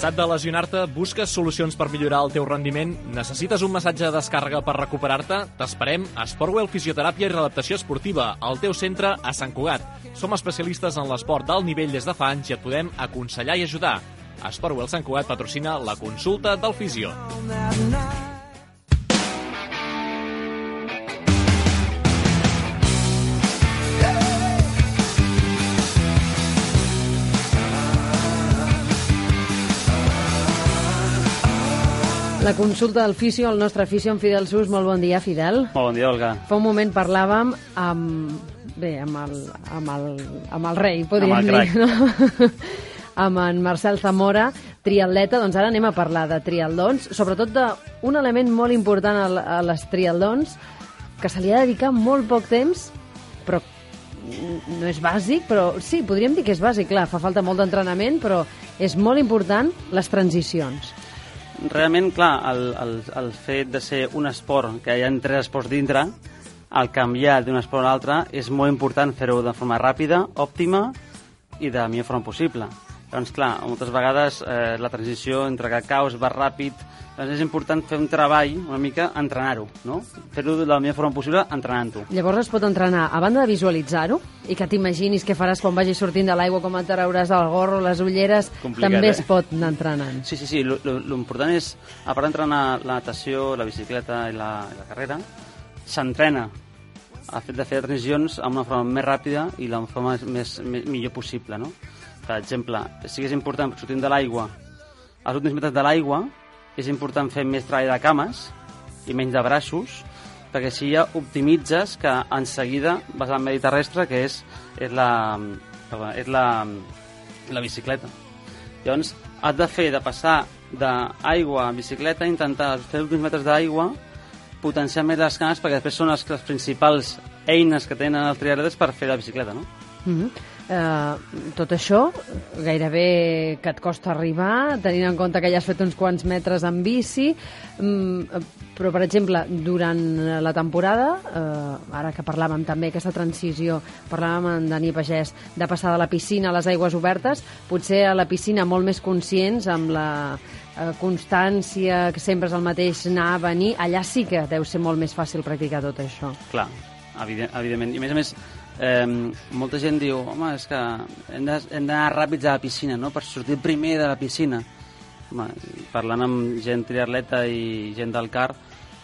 Cansat de lesionar-te? Busques solucions per millorar el teu rendiment? Necessites un massatge de descàrrega per recuperar-te? T'esperem a Sportwell Fisioteràpia i Readaptació Esportiva, al teu centre a Sant Cugat. Som especialistes en l'esport d'alt nivell des de fa anys i et podem aconsellar i ajudar. Sportwell Sant Cugat patrocina la consulta del fisio. La consulta del fisio, el nostre fisio, en Fidel Sus. Molt bon dia, Fidel. Molt bon dia, Olga. Fa un moment parlàvem amb... Bé, amb el, amb el, amb el rei, podríem Amb el dir, no? amb en Marcel Zamora, triatleta. Doncs ara anem a parlar de triatlons, sobretot d'un element molt important a les triatlons, que se li ha de dedicar molt poc temps, però no és bàsic, però sí, podríem dir que és bàsic, clar, fa falta molt d'entrenament, però és molt important les transicions. Realment, clar, el, el, el fet de ser un esport, que hi ha tres esports dintre, al canviar d'un esport a l'altre, és molt important fer-ho de forma ràpida, òptima i de millor forma possible. Doncs, clar, moltes vegades eh, la transició entre que caus va ràpid, doncs és important fer un treball, una mica, entrenar-ho, no? Fer-ho de la millor forma possible entrenant-ho. Llavors es pot entrenar, a banda de visualitzar-ho, i que t'imaginis què faràs quan vagis sortint de l'aigua, com et trauràs el gorro, les ulleres, Complicat, també eh? es pot anar entrenant. Sí, sí, sí. lo- lo- L'important és, a part d'entrenar la natació, la bicicleta i la, i la carrera, s'entrena a fet de fer transicions amb una forma més ràpida i la forma més, més millor possible, no? Per exemple, sí que és important, sortint de l'aigua, als últims metres de l'aigua, és important fer més treball de cames i menys de braços, perquè així ja optimitzes que en seguida vas al medi terrestre, que és, és, la, és la, la bicicleta. Llavors, has de fer, de passar d'aigua a bicicleta, intentar fer últims metres d'aigua, potenciar més les cames, perquè després són les, les principals eines que tenen els triatletes per fer la bicicleta, no? Mm -hmm. Uh, tot això, gairebé que et costa arribar, tenint en compte que ja has fet uns quants metres en bici, mm, però, per exemple, durant la temporada, uh, ara que parlàvem també aquesta transició, parlàvem amb Dani Pagès, de passar de la piscina a les aigües obertes, potser a la piscina molt més conscients, amb la eh, constància, que sempre és el mateix anar, venir, allà sí que deu ser molt més fàcil practicar tot això. Clar, evident, evidentment. I a més a més, eh, molta gent diu, home, és que hem de- d'anar ràpids a la piscina, no?, per sortir primer de la piscina. Home, parlant amb gent triatleta i gent del car,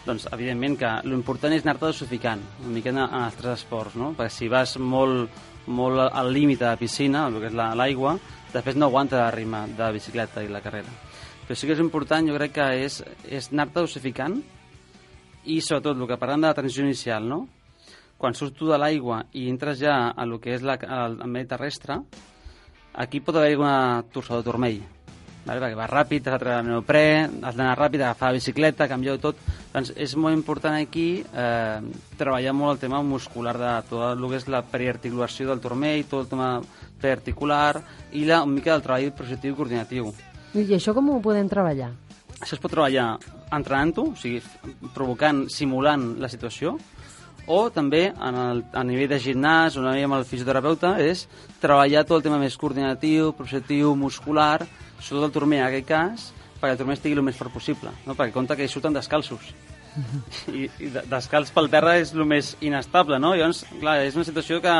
doncs, evidentment que l'important és anar-te dosificant, una mica en, en els tres esports, no? Perquè si vas molt, molt al límit a la piscina, el que és la- l'aigua, després no aguanta el ritme de la bicicleta i la carrera. Però sí que és important, jo crec que és, és anar-te dosificant i sobretot el que parlem de la transició inicial, no? Quan surts tu de l'aigua i entres ja a lo que és la, el, el medi terrestre, aquí pot haver alguna torçada de turmell, vale? perquè vas ràpid, has de treure el neoprè, has d'anar ràpid, agafar la bicicleta, canviar tot. Doncs és molt important aquí eh, treballar molt el tema muscular de tot el que és la periarticulació del turmell, tot el tema periarticular i la, una mica del treball projectiu i coordinatiu. I això com ho podem treballar? Això es pot treballar entrenant-ho, o sigui, provocant, simulant la situació, o també en el, a nivell de gimnàs, on amb el fisioterapeuta, és treballar tot el tema més coordinatiu, projectiu, muscular, sobretot el turmer en aquest cas, perquè el turmer estigui el més fort possible, no? perquè compta que hi surten descalços. I, i de- descalç pel terra és el més inestable, no? Llavors, clar, és una situació que,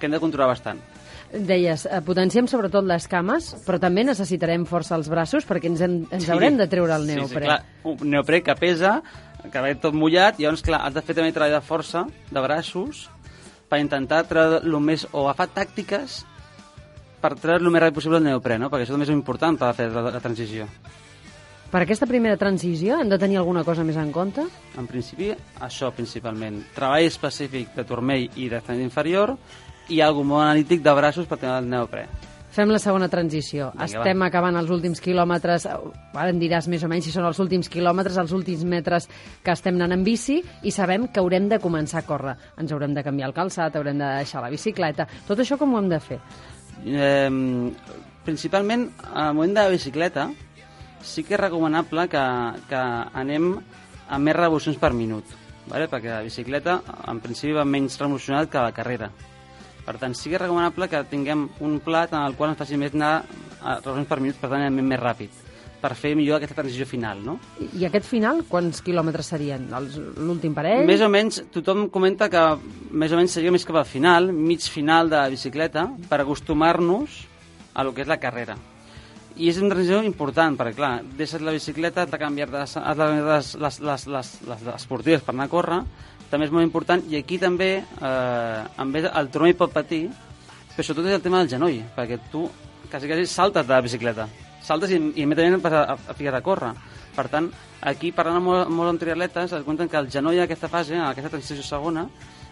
que hem de controlar bastant. Deies, eh, potenciem sobretot les cames, però també necessitarem força als braços perquè ens, hem, ens Sí. haurem de treure el Sí, sí, neoprè. clar, un neoprè que pesa, que ve tot mullat, i llavors, clar, has de fer també treball de força, de braços, per intentar treure el més, o agafar tàctiques per treure el més ràpid possible el neoprè, no? perquè això també és important per fer la, la transició. Per aquesta primera transició hem de tenir alguna cosa més en compte? En principi, això principalment. Treball específic de turmell i d'extremitat inferior i algo molt analític de braços per tenir el neoprè. Fem la segona transició. Vinga, Estem acabant els últims quilòmetres, eh, ara em diràs més o menys si són els últims quilòmetres, els últims metres que estem anant en bici i sabem que haurem de començar a córrer. Ens haurem de canviar el calçat, haurem de deixar la bicicleta. Tot això com ho hem de fer? Eh, principalment, al moment de la bicicleta, sí que és recomanable que, que anem a més revolucions per minut, vale? perquè la bicicleta, en principi, va menys revolucionat que la carrera. Per tant, sí que és recomanable que tinguem un plat en el qual ens faci més anar a revolucions per minut, per tant, anem més ràpid. per fer millor aquesta transició final, no? I, aquest final, quants quilòmetres serien? L'últim parell? Més o menys, tothom comenta que més o menys seria més cap al final, mig final de la bicicleta, per acostumar-nos a lo que és la carrera. I és una transició important, perquè clar, deixes la bicicleta, has de canviar les, les, les, les, les, les esportives per anar a córrer, també és molt important, i aquí també, eh, en vez el turmell pot patir, però sobretot és el tema del genoll, perquè tu quasi, quasi saltes de la bicicleta, saltes i, i immediatament a, a, a ficar a córrer. Per tant, aquí parlant amb molt, molt amb triatletes, es compten que el genoll en aquesta fase, en aquesta transició segona,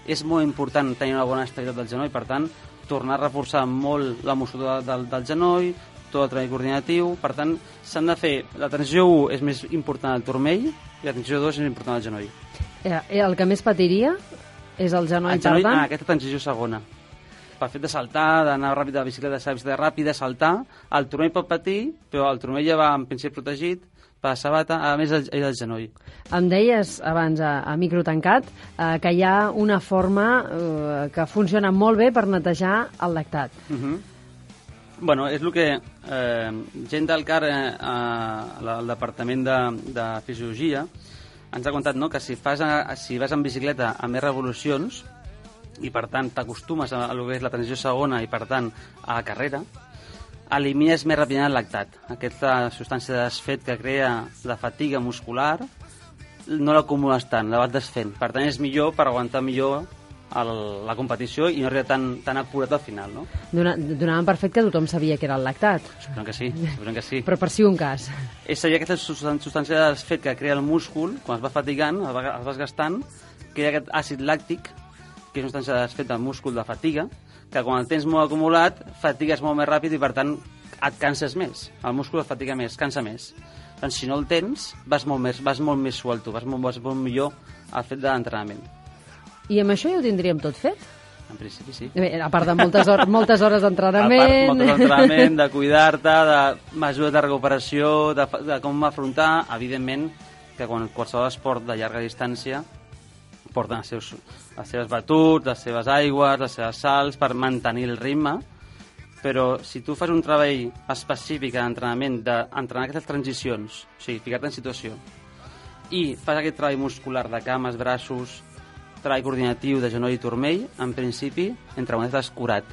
és molt important tenir una bona estabilitat del genoll, per tant, tornar a reforçar molt la musculatura del, del genoll, tot el treball coordinatiu, per tant, s'han de fer... La transició 1 és més important el turmell i la transició 2 és important el genoll. Eh, el que més patiria és el genoll, el genoll, per tant. ah, aquesta transició segona. Pel fet de saltar, d'anar ràpid de la bicicleta, de bicicleta ràpida, saltar, el turmell pot patir, però el turmell ja va en principi protegit per la sabata, a més el, el genoll. Em deies abans a, a micro tancat eh, que hi ha una forma eh, que funciona molt bé per netejar el lactat. Uh -huh. Bueno, és el que eh, gent del CAR, eh, al Departament de, de Fisiologia, ens ha contat no, que si, fas a, si vas en bicicleta a més revolucions i per tant t'acostumes a, a que és la transició segona i per tant a la carrera, elimines més ràpidament el lactat. Aquesta substància de desfet que crea la fatiga muscular no l'acumules tant, la vas desfent. Per tant, és millor per aguantar millor el, la competició i no arribar tan, tan apurat al final, no? Dona, donaven per fet que tothom sabia que era el lactat, Suposem que sí, suposem que sí. però per si un cas. És seria aquesta substància de desfet que crea el múscul, quan es va fatigant, es va, es va gastant, crea aquest àcid làctic, que és una substància de desfet del múscul de fatiga, que quan el tens molt acumulat, fatigues molt més ràpid i, per tant, et canses més. El múscul et fatiga més, cansa més. Doncs si no el tens, vas molt més, vas molt més suelto, vas molt, vas molt millor al fet de l'entrenament. I amb això ja ho tindríem tot fet? En principi, sí. Bé, a part de moltes, hor moltes hores A part, d'entrenament... moltes d'entrenament, de cuidar-te, de mesures de recuperació, de, de com afrontar, evidentment, que quan qualsevol esport de llarga distància porten els seus, les seves batuts, les seves aigües, les seves salts per mantenir el ritme, però si tu fas un treball específic d'entrenament, d'entrenar aquestes transicions, o sigui, ficar-te en situació, i fas aquest treball muscular de cames, braços, treball coordinatiu de genoll i turmell, en principi, entre estàs curat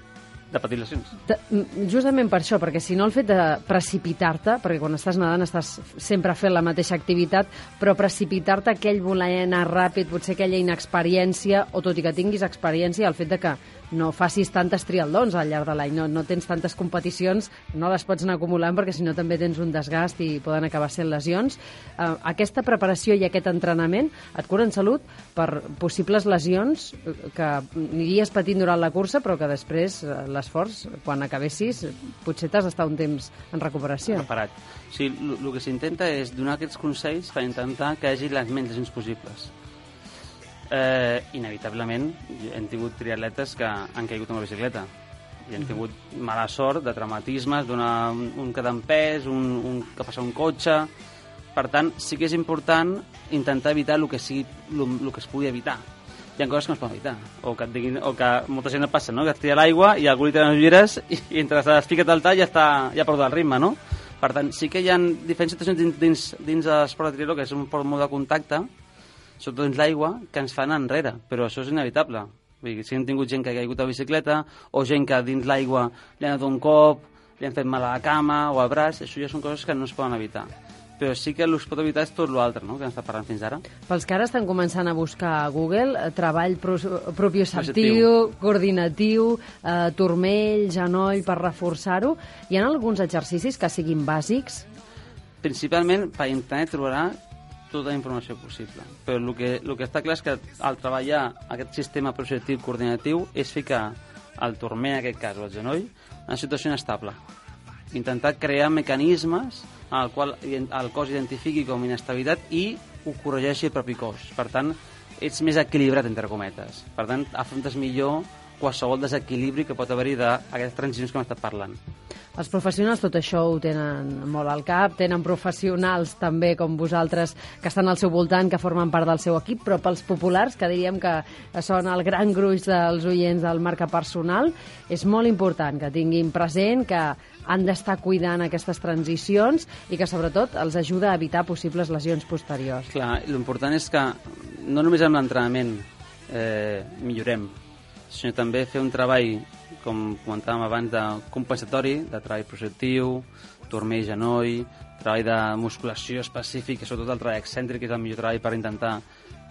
de patir lesions. T- mm, Justament per això, perquè si no el fet de precipitar-te, perquè quan estàs nedant estàs sempre fent la mateixa activitat, però precipitar-te, aquell voler anar ràpid, potser aquella inexperiència, o tot i que tinguis experiència, el fet de que no facis tantes trialdons al llarg de l'any, no, no tens tantes competicions, no les pots anar acumulant perquè si no també tens un desgast i poden acabar sent lesions. Eh, aquesta preparació i aquest entrenament et curen salut per possibles lesions eh, que aniries patint durant la cursa però que després eh, l'esforç, quan acabessis, potser t'has d'estar un temps en recuperació. Preparat. Sigui, el que s'intenta és donar aquests consells per intentar que hi hagi les menys possibles. Eh, inevitablement, hem tingut triatletes que han caigut amb la bicicleta i hem tingut mala sort de traumatismes, d'una un, en pes, un, un, que passa un cotxe... Per tant, sí que és important intentar evitar el que, sigui, el, el que es pugui evitar. Hi ha coses que no es poden evitar. O que, et diguin, o que molta gent passa, no? que et tira l'aigua i algú li tira les ulleres i, i entre les fiques al tall ja, està, ja perdut el ritme, no? Per tant, sí que hi ha diferents situacions dins, dins, dins l'esport de triatló, que és un esport molt de contacte, sobretot dins l'aigua, que ens fan enrere, però això és inevitable. Vull dir, si hem tingut gent que ha caigut a bicicleta, o gent que dins l'aigua li han donat un cop, li han fet mal a la cama o al braç, això ja són coses que no es poden evitar. Però sí que el que es pot evitar és tot l'altre, no?, que hem estat parlant fins ara. Pels que ara estan començant a buscar a Google, eh, treball pro Propioceptiu. coordinatiu, eh, turmell, genoll, per reforçar-ho, hi ha alguns exercicis que siguin bàsics? Principalment per internet trobarà tota la informació possible. Però el que, el que està clar és que al treballar aquest sistema projectiu coordinatiu és ficar el turmell, en aquest cas, o el genoll, en situació inestable. Intentar crear mecanismes en el qual el cos identifiqui com inestabilitat i ho corregeixi el propi cos. Per tant, ets més equilibrat, entre cometes. Per tant, afrontes millor qualsevol desequilibri que pot haver-hi d'aquestes transicions que hem estat parlant. Els professionals tot això ho tenen molt al cap, tenen professionals també com vosaltres que estan al seu voltant, que formen part del seu equip, però pels populars, que diríem que són el gran gruix dels oients del marca personal, és molt important que tinguin present que han d'estar cuidant aquestes transicions i que sobretot els ajuda a evitar possibles lesions posteriors. Clar, l'important és que no només amb l'entrenament eh, millorem, sinó també fer un treball, com comentàvem abans, de compensatori, de treball projectiu, turmell, genoll, treball de musculació específic, i sobretot el treball excèntric, que és el millor treball per intentar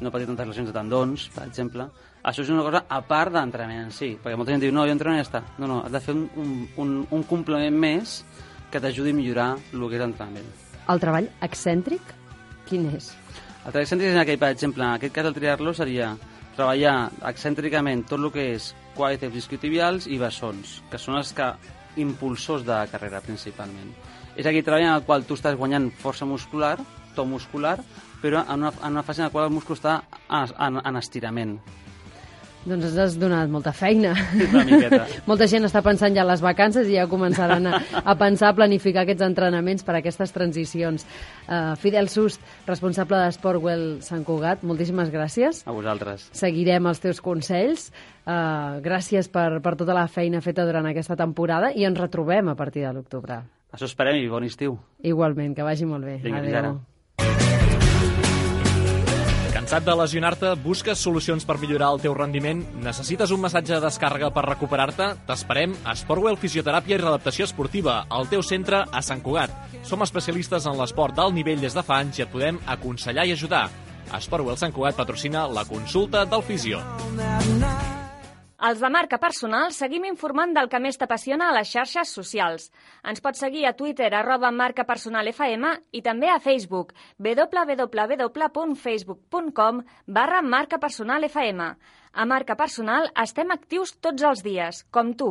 no patir tantes lesions de tendons, per exemple. Això és una cosa a part d'entrenament en si, perquè molta gent diu, no, jo entreno i ja està. No, no, has de fer un, un, un complement més que t'ajudi a millorar el que és l'entrenament. El treball excèntric, quin és? El treball excèntric és aquell, per exemple, en aquest cas el triar-lo seria treballar excèntricament tot el que és quàdriceps isquiotibials i bessons, que són els que impulsors de la carrera principalment. És aquell treball en el qual tu estàs guanyant força muscular, to muscular, però en una, en una fase en la qual el múscul està en, en, en estirament. Doncs ens has donat molta feina. Una miqueta. molta gent està pensant ja les vacances i ja començaran a, a pensar a planificar aquests entrenaments per a aquestes transicions. Uh, Fidel Sust, responsable d'Sportwell Sant Cugat, moltíssimes gràcies. A vosaltres. Seguirem els teus consells. Uh, gràcies per, per tota la feina feta durant aquesta temporada i ens retrobem a partir de l'octubre. Això esperem i bon estiu. Igualment, que vagi molt bé. Vinga, fins ara. Cansat de lesionar-te? Busques solucions per millorar el teu rendiment? Necessites un massatge de descàrrega per recuperar-te? T'esperem a Sportwell Fisioteràpia i Readaptació Esportiva, al teu centre a Sant Cugat. Som especialistes en l'esport d'alt nivell des de fa anys i et podem aconsellar i ajudar. Sportwell Sant Cugat patrocina la consulta del fisio. Els de marca personal seguim informant del que més t'apassiona a les xarxes socials. Ens pots seguir a Twitter, arroba marca personal FM i també a Facebook, www.facebook.com barra marca personal FM. A marca personal estem actius tots els dies, com tu.